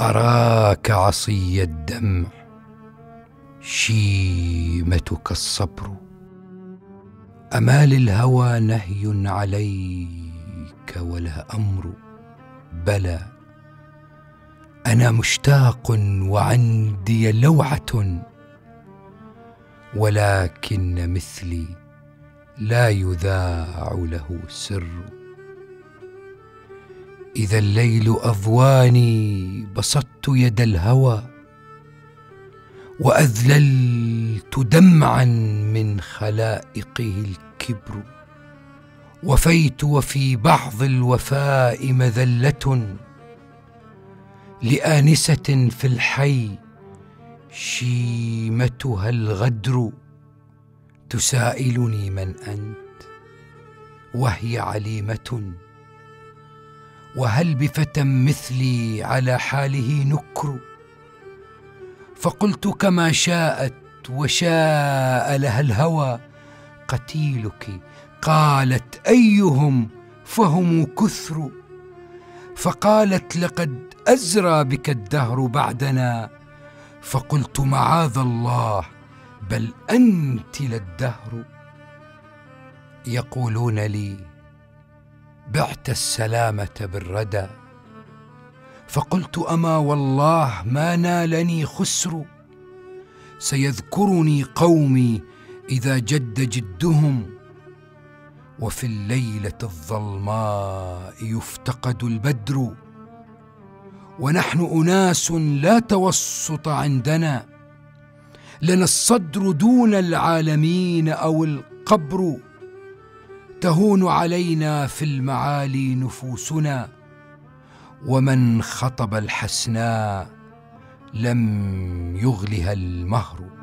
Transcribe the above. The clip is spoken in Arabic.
أراك عصي الدمع شيمتك الصبر. أما للهوى نهي عليك ولا أمر بلى. أنا مشتاق وعندي لوعة ولكن مثلي لا يذاع له سر. إذا الليل أضواني بسطت يد الهوى وأذللت دمعا من خلائقه الكبر. وفيت وفي بعض الوفاء مذلة لآنسة في الحي شيمتها الغدر تسائلني من أنت وهي عليمة. وهل بفتى مثلي على حاله نكر؟ فقلت كما شاءت وشاء لها الهوى. قتيلك قالت أيهم فهم كثر؟ فقالت لقد أزرى بك الدهر بعدنا. فقلت معاذ الله بل أنت للدهر. يقولون لي بعت السلامة بالردى. فقلت أما والله ما نالني خسر. سيذكرني قومي إذا جد جدهم. وفي الليلة الظلماء يفتقد البدر. ونحن أناس لا توسط عندنا. لنا الصدر دون العالمين أو القبر. تهون علينا في المعالي نفوسنا ومن خطب الحسناء لم يغلها المهر.